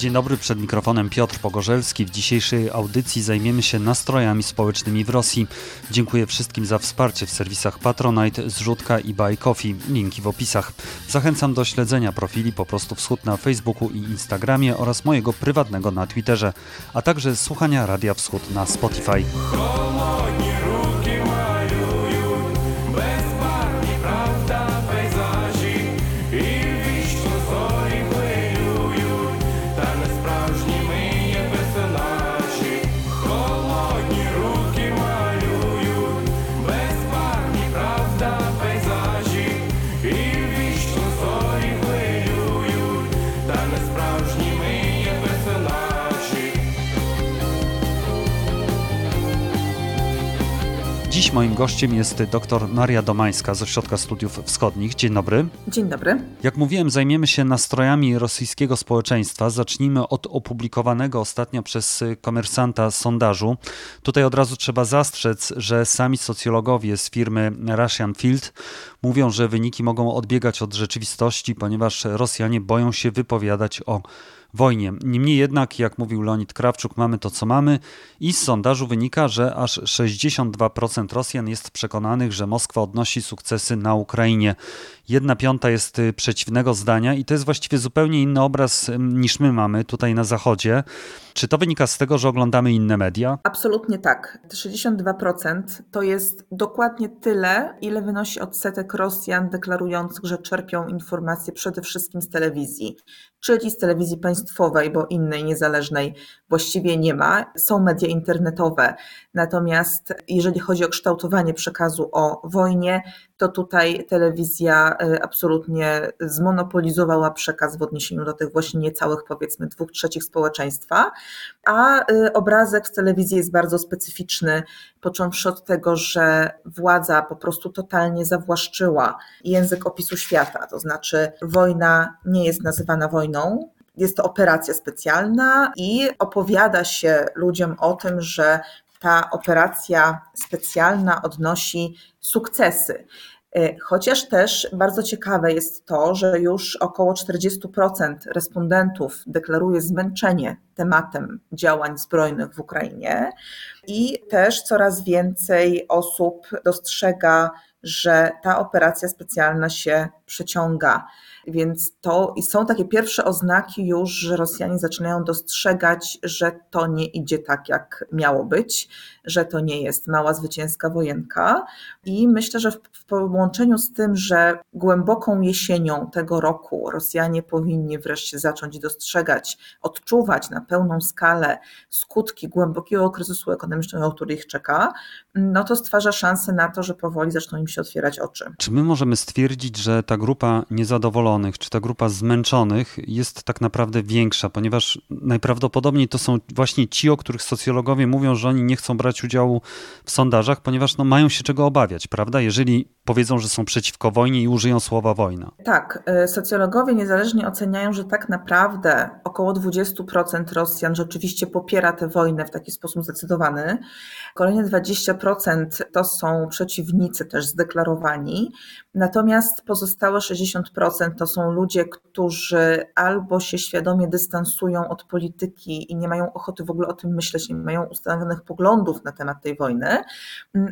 Dzień dobry, przed mikrofonem Piotr Pogorzelski. W dzisiejszej audycji zajmiemy się nastrojami społecznymi w Rosji. Dziękuję wszystkim za wsparcie w serwisach Patronite, Zrzutka i Buy Coffee. Linki w opisach. Zachęcam do śledzenia profili Po prostu Wschód na Facebooku i Instagramie oraz mojego prywatnego na Twitterze, a także słuchania Radia Wschód na Spotify. Dziś moim gościem jest dr Maria Domańska z Ośrodka Studiów Wschodnich. Dzień dobry. Dzień dobry. Jak mówiłem, zajmiemy się nastrojami rosyjskiego społeczeństwa. Zacznijmy od opublikowanego ostatnio przez komersanta sondażu. Tutaj od razu trzeba zastrzec, że sami socjologowie z firmy Russian Field mówią, że wyniki mogą odbiegać od rzeczywistości, ponieważ Rosjanie boją się wypowiadać o wojnie. Niemniej jednak, jak mówił Leonid Krawczuk, mamy to, co mamy i z sondażu wynika, że aż 62% Rosjan jest przekonanych, że Moskwa odnosi sukcesy na Ukrainie. Jedna piąta jest y, przeciwnego zdania i to jest właściwie zupełnie inny obraz niż my mamy tutaj na Zachodzie. Czy to wynika z tego, że oglądamy inne media? Absolutnie tak. 62% to jest dokładnie tyle, ile wynosi odsetek Rosjan deklarujących, że czerpią informacje przede wszystkim z telewizji, czyli z telewizji państwowej, bo innej niezależnej właściwie nie ma. Są media internetowe, natomiast jeżeli chodzi o kształtowanie przekazu o wojnie, to tutaj telewizja y, absolutnie zmonopolizowała przekaz w odniesieniu do tych właśnie niecałych, powiedzmy, dwóch trzecich społeczeństwa. A y, obrazek w telewizji jest bardzo specyficzny, począwszy od tego, że władza po prostu totalnie zawłaszczyła język opisu świata, to znaczy wojna nie jest nazywana wojną, jest to operacja specjalna i opowiada się ludziom o tym, że ta operacja specjalna odnosi sukcesy. E, chociaż też bardzo ciekawe jest to, że już około 40% respondentów deklaruje zmęczenie tematem działań zbrojnych w Ukrainie i też coraz więcej osób dostrzega, że ta operacja specjalna się przeciąga. Więc to i są takie pierwsze oznaki już, że Rosjanie zaczynają dostrzegać, że to nie idzie tak, jak miało być, że to nie jest mała zwycięska wojenka. I myślę, że w, w połączeniu z tym, że głęboką jesienią tego roku Rosjanie powinni wreszcie zacząć dostrzegać, odczuwać na pełną skalę skutki głębokiego kryzysu ekonomicznego, który ich czeka, no to stwarza szansę na to, że powoli zaczną im się otwierać oczy. Czy my możemy stwierdzić, że ta grupa niezadowolonych, czy ta grupa zmęczonych jest tak naprawdę większa, ponieważ najprawdopodobniej to są właśnie ci, o których socjologowie mówią, że oni nie chcą brać udziału w sondażach, ponieważ no, mają się czego obawiać, prawda? Jeżeli powiedzą, że są przeciwko wojnie i użyją słowa wojna. Tak, y, socjologowie niezależnie oceniają, że tak naprawdę około 20% Rosjan rzeczywiście popiera tę wojnę w taki sposób zdecydowany. Kolejne 20% to są przeciwnicy też zdeklarowani, natomiast pozostałe 60% to są ludzie, którzy albo się świadomie dystansują od polityki i nie mają ochoty w ogóle o tym myśleć, nie mają ustanowionych poglądów na temat tej wojny,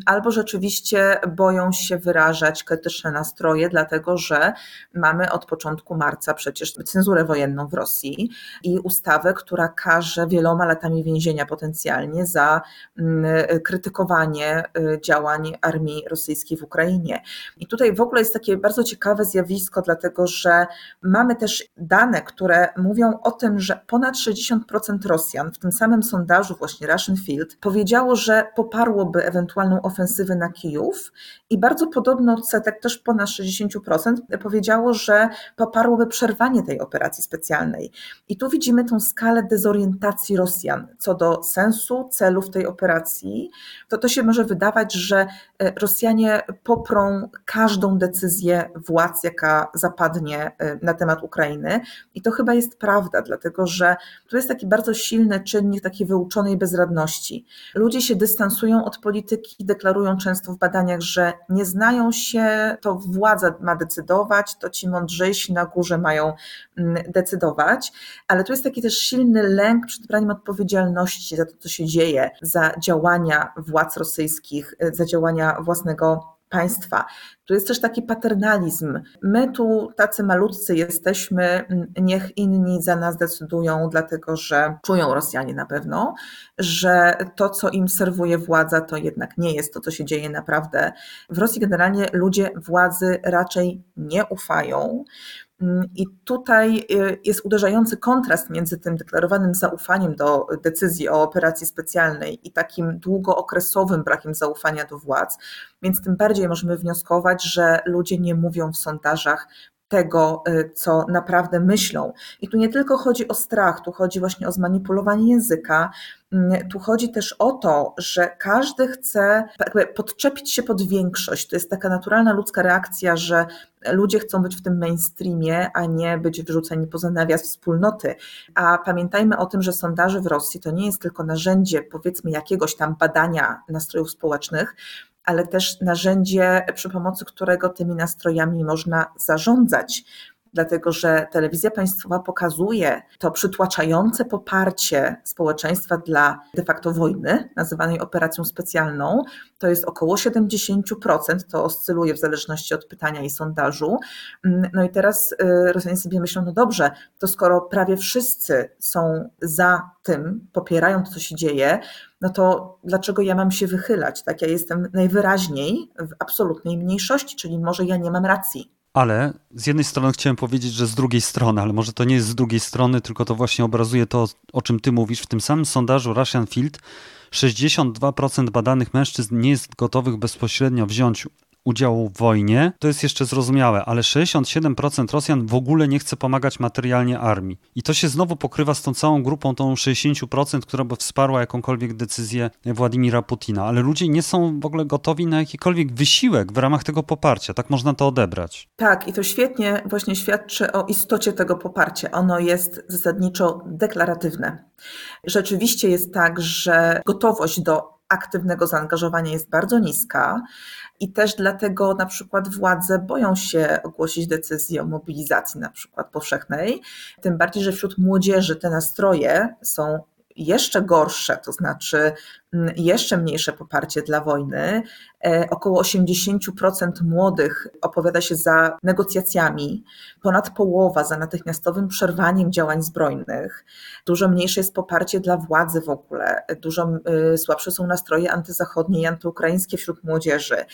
albo rzeczywiście boją się wyrażać krytyczne nastroje, dlatego że mamy od początku marca przecież cenzurę wojenną w Rosji i ustawę, która każe wieloma latami więzienia potencjalnie za mm, krytykowanie y, działań armii rosyjskiej w Ukrainie. I tutaj w ogóle jest takie bardzo ciekawe zjawisko, dlatego że mamy też dane, które mówią o tym, że ponad 60% Rosjan w tym samym sondażu właśnie Russian Field powiedziało, że poparłoby ewentualną ofensywę na Kijów i bardzo podobny odsetek, też ponad 60%, powiedziało, że poparłoby przerwanie tej operacji specjalnej. I tu widzimy tą skalę dezorientacji Rosjan co do sensu, celów tej operacji. To, to się może wydawać, że e, Rosjanie poprą każdą decyzję władz, jaka zapadnie e, na temat Ukrainy. I to chyba jest prawda, dlatego że tu jest taki bardzo silny czynnik takiej wyuczonej bezradności. Ludzie się dystansują od polityki, deklarują często w badaniach, że nie znają się, to władza ma decydować, to ci mądrzejsi na górze mają mm, decydować, ale tu jest taki też silny lęk przed braniem odpowiedzialności za to, co się dzieje, za działania władz rosyjskich, za działania własnego państwa. Tu jest też taki paternalizm. My tu tacy malutcy jesteśmy, niech inni za nas decydują, dlatego że czują Rosjanie na pewno, że to, co im serwuje władza, to jednak nie jest to, co się dzieje naprawdę. W Rosji generalnie ludzie władzy raczej nie ufają. Mm, I tutaj y, jest uderzający kontrast między tym deklarowanym zaufaniem do decyzji o operacji specjalnej i takim długookresowym brakiem zaufania do władz. Więc tym bardziej możemy wnioskować, że ludzie nie mówią w sondażach tego, y, co naprawdę myślą. I tu nie tylko chodzi o strach, tu chodzi właśnie o zmanipulowanie języka, mm, tu chodzi też o to, że każdy chce podczepić się pod większość. To jest taka naturalna ludzka reakcja, że ludzie chcą być w tym mainstreamie, a nie być wyrzuceni poza nawias wspólnoty. A pamiętajmy o tym, że sondaże w Rosji to nie jest tylko narzędzie, powiedzmy, jakiegoś tam badania nastrojów społecznych, ale też narzędzie, przy pomocy którego tymi nastrojami można zarządzać dlatego że telewizja państwowa pokazuje to przytłaczające poparcie społeczeństwa dla de facto wojny, nazywanej operacją specjalną. To jest około 70%, to oscyluje w zależności od pytania i sondażu. No i teraz y, Rosjanie sobie myślą, no dobrze, to skoro prawie wszyscy są za tym, popierają to, co się dzieje, no to dlaczego ja mam się wychylać? Tak, ja jestem najwyraźniej w absolutnej mniejszości, czyli może ja nie mam racji. Ale z jednej strony chciałem powiedzieć, że z drugiej strony, ale może to nie jest z drugiej strony, tylko to właśnie obrazuje to, o czym ty mówisz. W tym samym sondażu Russian Field 62% badanych mężczyzn nie jest gotowych bezpośrednio wziąć udziału w wojnie, to jest jeszcze zrozumiałe, ale 67% Rosjan w ogóle nie chce pomagać materialnie armii. I to się znowu pokrywa z tą całą grupą, tą 60%, która by wsparła jakąkolwiek decyzję Władimira Putina. Ale ludzie nie są w ogóle gotowi na jakikolwiek wysiłek w ramach tego poparcia. Tak można to odebrać. Tak, i to świetnie właśnie świadczy o istocie tego poparcia. Ono jest zasadniczo deklaratywne. Rzeczywiście jest tak, że gotowość do aktywnego zaangażowania jest bardzo niska. I też dlatego na przykład władze boją się ogłosić decyzji o mobilizacji na przykład powszechnej, tym bardziej, że wśród młodzieży te nastroje są jeszcze gorsze, to znaczy jeszcze mniejsze poparcie dla wojny. E, około 80% młodych opowiada się za negocjacjami, ponad połowa za natychmiastowym przerwaniem działań zbrojnych. Dużo mniejsze jest poparcie dla władzy w ogóle, dużo y, słabsze są nastroje antyzachodnie i antyukraińskie wśród młodzieży.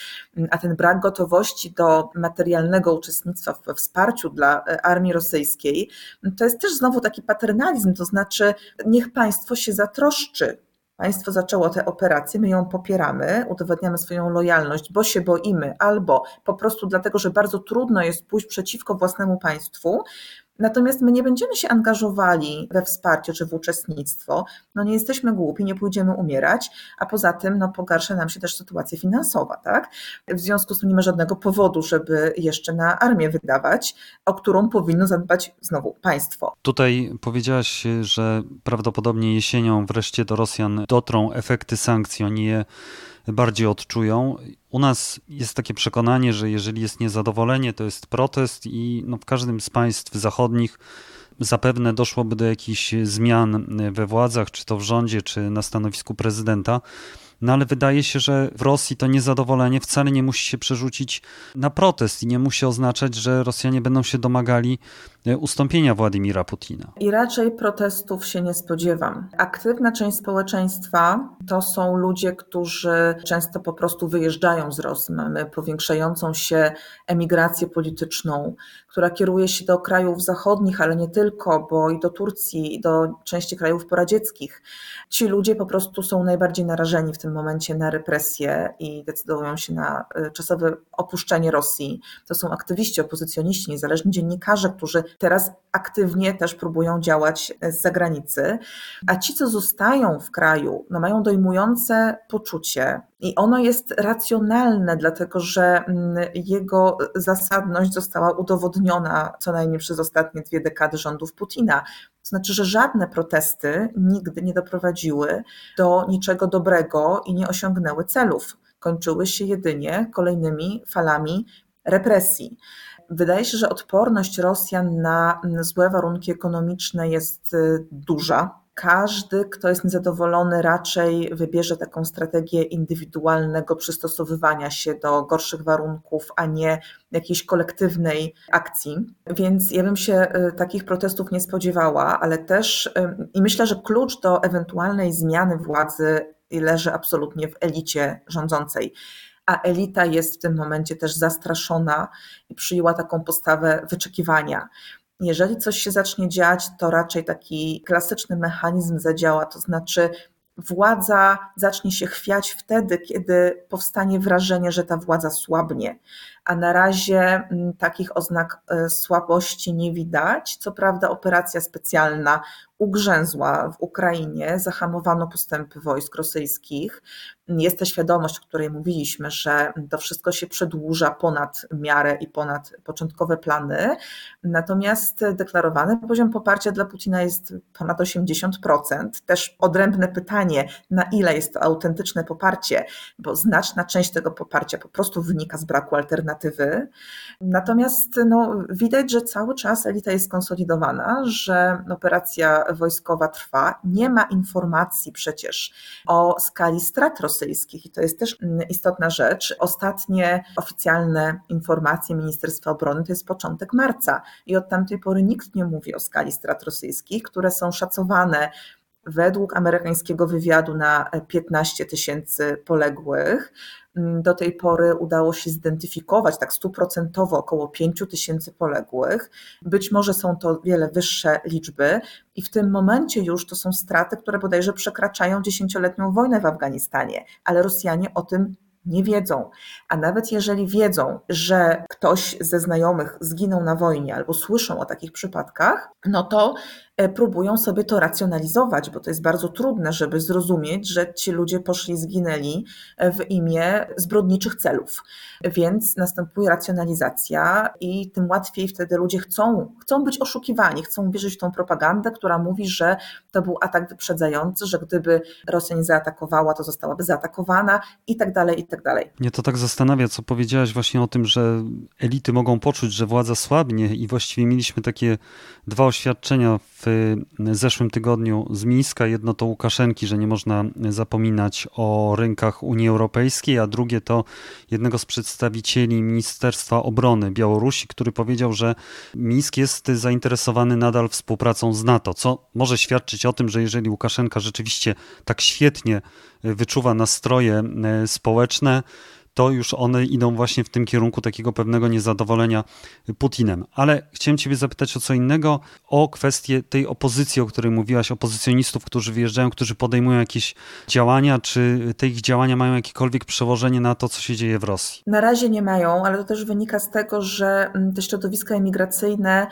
A ten brak gotowości do materialnego uczestnictwa we wsparciu dla e, armii rosyjskiej to jest też znowu taki paternalizm, to znaczy niech państwo się zatroszczy Państwo zaczęło tę operację, my ją popieramy, udowadniamy swoją lojalność, bo się boimy, albo po prostu dlatego, że bardzo trudno jest pójść przeciwko własnemu państwu, Natomiast my nie będziemy się angażowali we wsparcie czy w uczestnictwo. No nie jesteśmy głupi, nie pójdziemy umierać, a poza tym no, pogarsza nam się też sytuacja finansowa. Tak? W związku z tym nie ma żadnego powodu, żeby jeszcze na armię wydawać, o którą powinno zadbać znowu państwo. Tutaj powiedziałaś, że prawdopodobnie jesienią wreszcie do Rosjan dotrą efekty sankcji. Oni je bardziej odczują. U nas jest takie przekonanie, że jeżeli jest niezadowolenie, to jest protest i no, w każdym z państw zachodnich zapewne doszłoby do jakichś zmian we władzach, czy to w rządzie, czy na stanowisku prezydenta. No ale wydaje się, że w Rosji to niezadowolenie wcale nie musi się przerzucić na protest i nie musi oznaczać, że Rosjanie będą się domagali ustąpienia Władimira Putina. I raczej protestów się nie spodziewam. Aktywna część społeczeństwa to są ludzie, którzy często po prostu wyjeżdżają z Rosji. Mamy powiększającą się emigrację polityczną, która kieruje się do krajów zachodnich, ale nie tylko, bo i do Turcji, i do części krajów poradzieckich. Ci ludzie po prostu są najbardziej narażeni w tym momencie na represje i decydują się na e, czasowe opuszczenie Rosji. To są aktywiści, opozycjoniści, niezależni dziennikarze, którzy teraz aktywnie też próbują działać z zagranicy. A ci, co zostają w kraju, no mają dojmujące poczucie, i ono jest racjonalne, dlatego że mm, jego zasadność została udowodniona co najmniej przez ostatnie dwie dekady rządów Putina. To znaczy, że żadne protesty nigdy nie doprowadziły do niczego dobrego i nie osiągnęły celów kończyły się jedynie kolejnymi falami represji. Wydaje się, że odporność Rosjan na złe warunki ekonomiczne jest y, duża. Każdy, kto jest niezadowolony, raczej wybierze taką strategię indywidualnego przystosowywania się do gorszych warunków, a nie jakiejś kolektywnej akcji. Więc ja bym się y, takich protestów nie spodziewała, ale też y, i myślę, że klucz do ewentualnej zmiany władzy leży absolutnie w elicie rządzącej a elita jest w tym momencie też zastraszona i przyjęła taką postawę wyczekiwania. Jeżeli coś się zacznie dziać, to raczej taki klasyczny mechanizm zadziała, to znaczy władza zacznie się chwiać wtedy, kiedy powstanie wrażenie, że ta władza słabnie. A na razie mm, takich oznak e, słabości nie widać. Co prawda, operacja specjalna ugrzęzła w Ukrainie, zahamowano postępy wojsk rosyjskich. Jest ta świadomość, o której mówiliśmy, że to wszystko się przedłuża ponad miarę i ponad początkowe plany. Natomiast deklarowany poziom poparcia dla Putina jest ponad 80%. Też odrębne pytanie, na ile jest to autentyczne poparcie, bo znaczna część tego poparcia po prostu wynika z braku alternatywy. Natomiast no, widać, że cały czas elita jest skonsolidowana, że operacja wojskowa trwa. Nie ma informacji przecież o skali strat rosyjskich i to jest też mm, istotna rzecz. Ostatnie oficjalne informacje Ministerstwa Obrony to jest początek marca i od tamtej pory nikt nie mówi o skali strat rosyjskich, które są szacowane według amerykańskiego wywiadu na 15 tysięcy poległych. Mm, do tej pory udało się zidentyfikować tak stuprocentowo około 5 tysięcy poległych. Być może są to wiele wyższe liczby i w tym momencie już to są straty, które bodajże przekraczają dziesięcioletnią wojnę w Afganistanie, ale Rosjanie o tym nie wiedzą. A nawet jeżeli wiedzą, że ktoś ze znajomych zginął na wojnie albo słyszą o takich przypadkach, no to próbują sobie to racjonalizować, bo to jest bardzo trudne, żeby zrozumieć, że ci ludzie poszli, zginęli e, w imię zbrodniczych celów. Więc następuje racjonalizacja i tym łatwiej wtedy ludzie chcą, chcą być oszukiwani, chcą wierzyć w tą propagandę, która mówi, że to był atak wyprzedzający, że gdyby Rosja nie zaatakowała, to zostałaby zaatakowana i tak dalej, i tak dalej. Mnie to tak zastanawia, co powiedziałaś właśnie o tym, że elity mogą poczuć, że władza słabnie i właściwie mieliśmy takie dwa oświadczenia w w zeszłym tygodniu z Mińska. Jedno to Łukaszenki, że nie można zapominać o rynkach Unii Europejskiej, a drugie to jednego z przedstawicieli Ministerstwa Obrony Białorusi, który powiedział, że Mińsk jest zainteresowany nadal współpracą z NATO, co może świadczyć o tym, że jeżeli Łukaszenka rzeczywiście tak świetnie wyczuwa nastroje e, społeczne, to już one idą właśnie w tym kierunku takiego pewnego niezadowolenia Putinem. Ale chciałem Ciebie zapytać o co innego, o kwestię tej opozycji, o której mówiłaś, opozycjonistów, którzy wyjeżdżają, którzy podejmują jakieś działania. Czy te ich działania mają jakiekolwiek przełożenie na to, co się dzieje w Rosji? Na razie nie mają, ale to też wynika z tego, że te środowiska emigracyjne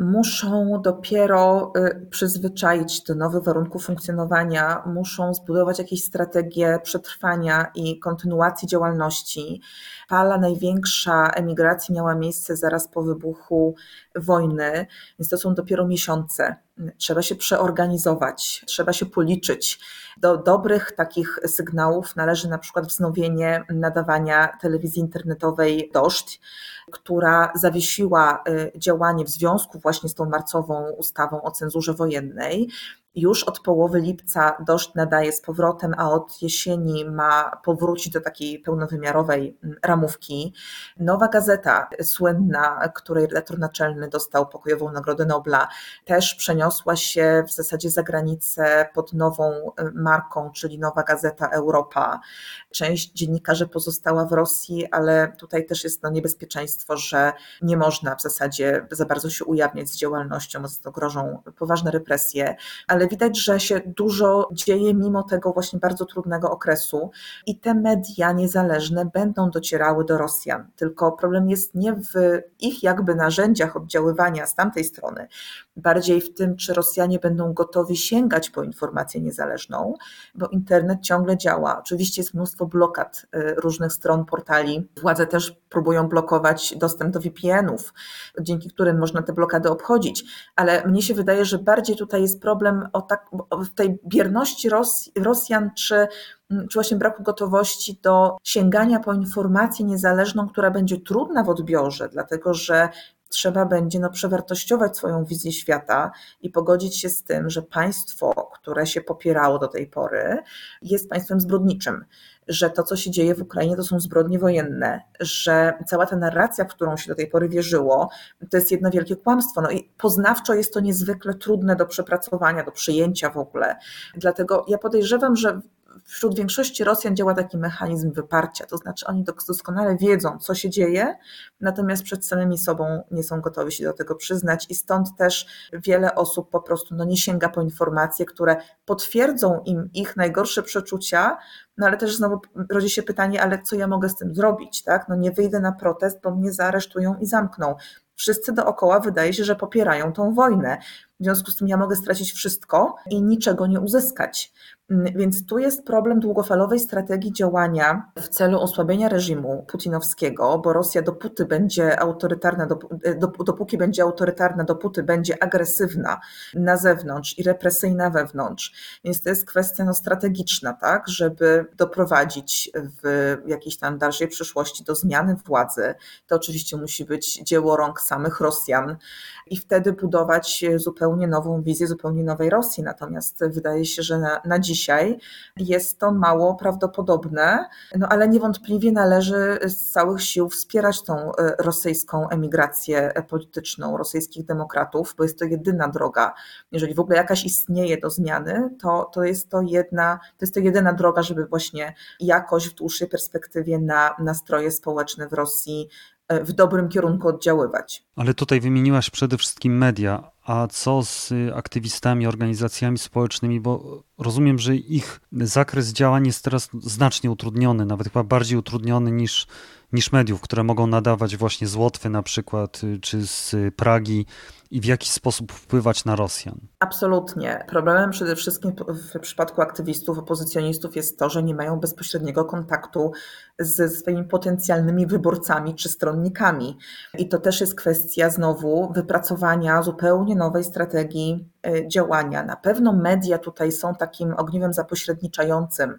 muszą dopiero y, przyzwyczaić do nowych warunków funkcjonowania, muszą zbudować jakieś strategie przetrwania i kontynuacji działalności. Fala największa emigracji miała miejsce zaraz po wybuchu wojny, więc to są dopiero miesiące. Trzeba się przeorganizować, trzeba się policzyć. Do dobrych takich sygnałów należy na przykład wznowienie nadawania telewizji internetowej Dość, która zawiesiła y, działanie w związku właśnie z tą marcową ustawą o cenzurze wojennej. Już od połowy lipca dość nadaje z powrotem, a od jesieni ma powrócić do takiej pełnowymiarowej mm, ramówki. Nowa gazeta, słynna, której redaktor naczelny dostał pokojową Nagrodę Nobla, też przeniosła się w zasadzie za granicę pod nową y, marką, czyli Nowa Gazeta Europa. Część dziennikarzy pozostała w Rosji, ale tutaj też jest no niebezpieczeństwo, że nie można w zasadzie za bardzo się ujawniać z działalnością, bo za to grożą poważne represje, ale ale widać, że się dużo dzieje mimo tego właśnie bardzo trudnego okresu i te media niezależne będą docierały do Rosjan. Tylko problem jest nie w ich jakby narzędziach oddziaływania z tamtej strony, bardziej w tym, czy Rosjanie będą gotowi sięgać po informację niezależną, bo internet ciągle działa. Oczywiście jest mnóstwo blokad y, różnych stron, portali. Władze też próbują blokować dostęp do VPN-ów, dzięki którym można te blokady obchodzić, ale mnie się wydaje, że bardziej tutaj jest problem o tak, w tej bierności Ros Rosjan, czy mm, czy właśnie braku gotowości do sięgania po informację niezależną, która będzie trudna w odbiorze, dlatego że trzeba będzie no, przewartościować swoją wizję świata i pogodzić się z tym, że państwo, które się popierało do tej pory, jest państwem zbrodniczym że to, co się dzieje w Ukrainie, to są zbrodnie wojenne, że cała ta narracja, w którą się do tej pory wierzyło, to jest jedno wielkie kłamstwo. No i poznawczo jest to niezwykle trudne do przepracowania, do przyjęcia w ogóle. Dlatego ja podejrzewam, że wśród większości Rosjan działa taki mechanizm wyparcia, to znaczy oni doskonale wiedzą, co się dzieje, natomiast przed samymi sobą nie są gotowi się do tego przyznać i stąd też wiele osób po prostu no, nie sięga po informacje, które potwierdzą im ich najgorsze przeczucia, no ale też znowu rodzi się pytanie, ale co ja mogę z tym zrobić, tak? No nie wyjdę na protest, bo mnie zaaresztują i zamkną. Wszyscy dookoła wydaje się, że popierają tą wojnę. W związku z tym ja mogę stracić wszystko i niczego nie uzyskać. Mm, więc tu jest problem długofalowej strategii działania w celu osłabienia reżimu putinowskiego, bo Rosja dopóty będzie autorytarna, dopóki będzie autorytarna, dopóty będzie agresywna na zewnątrz i represyjna wewnątrz. Więc to jest kwestia no, strategiczna, tak, żeby doprowadzić w jakiejś tam dalszej przyszłości do zmiany władzy. To oczywiście musi być dzieło rąk samych Rosjan i wtedy budować zupełnie nową wizję, zupełnie nowej Rosji. Natomiast wydaje się, że na, na dzisiaj jest to mało prawdopodobne, no ale niewątpliwie należy z całych sił wspierać tą e, rosyjską emigrację polityczną, rosyjskich demokratów, bo jest to jedyna droga. Jeżeli w ogóle jakaś istnieje do zmiany, to, to, jest, to, jedna, to jest to jedyna droga, żeby właśnie jakoś w dłuższej perspektywie na nastroje społeczne w Rosji E, w dobrym kierunku oddziaływać. Ale tutaj wymieniłaś przede wszystkim media, a co z aktywistami, organizacjami społecznymi, bo rozumiem, że ich zakres działań jest teraz znacznie utrudniony, nawet chyba bardziej utrudniony niż, niż mediów, które mogą nadawać właśnie z Łotwy na przykład, czy z Pragi i w jaki sposób wpływać na Rosjan? Absolutnie. Problemem przede wszystkim w przypadku aktywistów, opozycjonistów jest to, że nie mają bezpośredniego kontaktu ze swoimi potencjalnymi wyborcami czy stronnikami. I to też jest kwestia znowu wypracowania zupełnie nowej strategii e, działania. Na pewno media tutaj są takim ogniwem zapośredniczającym,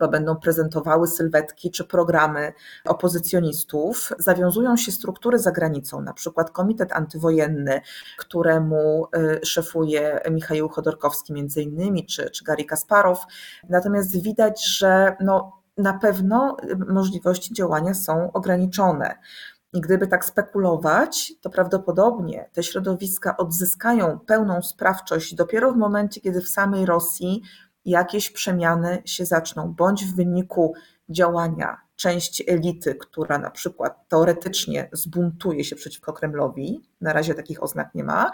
bo będą prezentowały sylwetki czy programy opozycjonistów. Zawiązują się struktury za granicą, na przykład Komitet Antywojenny, któremu y, szefuje Michał Chodorkowski między innymi, czy, czy Gary Kasparow. Natomiast widać, że no, na pewno możliwości działania są ograniczone. I gdyby tak spekulować, to prawdopodobnie te środowiska odzyskają pełną sprawczość dopiero w momencie, kiedy w samej Rosji jakieś przemiany się zaczną, bądź w wyniku działania części elity, która na przykład teoretycznie zbuntuje się przeciwko Kremlowi, na razie takich oznak nie ma,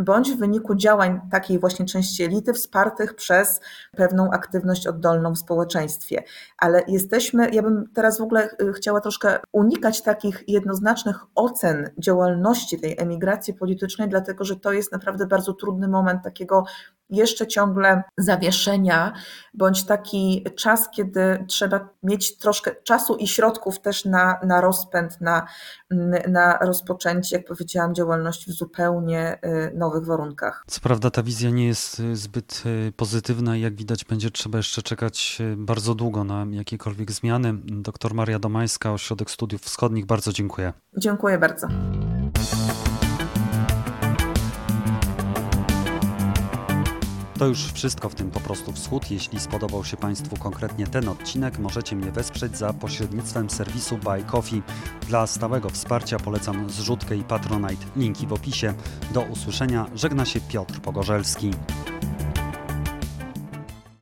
bądź w wyniku działań takiej właśnie części elity wspartych przez pewną aktywność oddolną w społeczeństwie. Ale jesteśmy, ja bym teraz w ogóle y, chciała troszkę unikać takich jednoznacznych ocen działalności tej emigracji politycznej, dlatego że to jest naprawdę bardzo trudny moment takiego jeszcze ciągle zawieszenia, bądź taki czas, kiedy trzeba mieć troszkę czasu i środków też na, na rozpęd, na, na rozpoczęcie, jak powiedziałam, działalności w zupełnie y, nowych warunkach. Co prawda ta wizja nie jest y, zbyt y, pozytywna i jak widać będzie trzeba jeszcze czekać bardzo długo na jakiekolwiek zmiany. Doktor Maria Domańska, Ośrodek Studiów Wschodnich, bardzo dziękuję. Dziękuję bardzo. To już wszystko w tym po prostu wschód. Jeśli spodobał się Państwu konkretnie ten odcinek, możecie mnie wesprzeć za pośrednictwem serwisu Buy Coffee. Dla stałego wsparcia polecam zrzutkę i Patronite. Linki w opisie. Do usłyszenia. Żegna się Piotr Pogorzelski.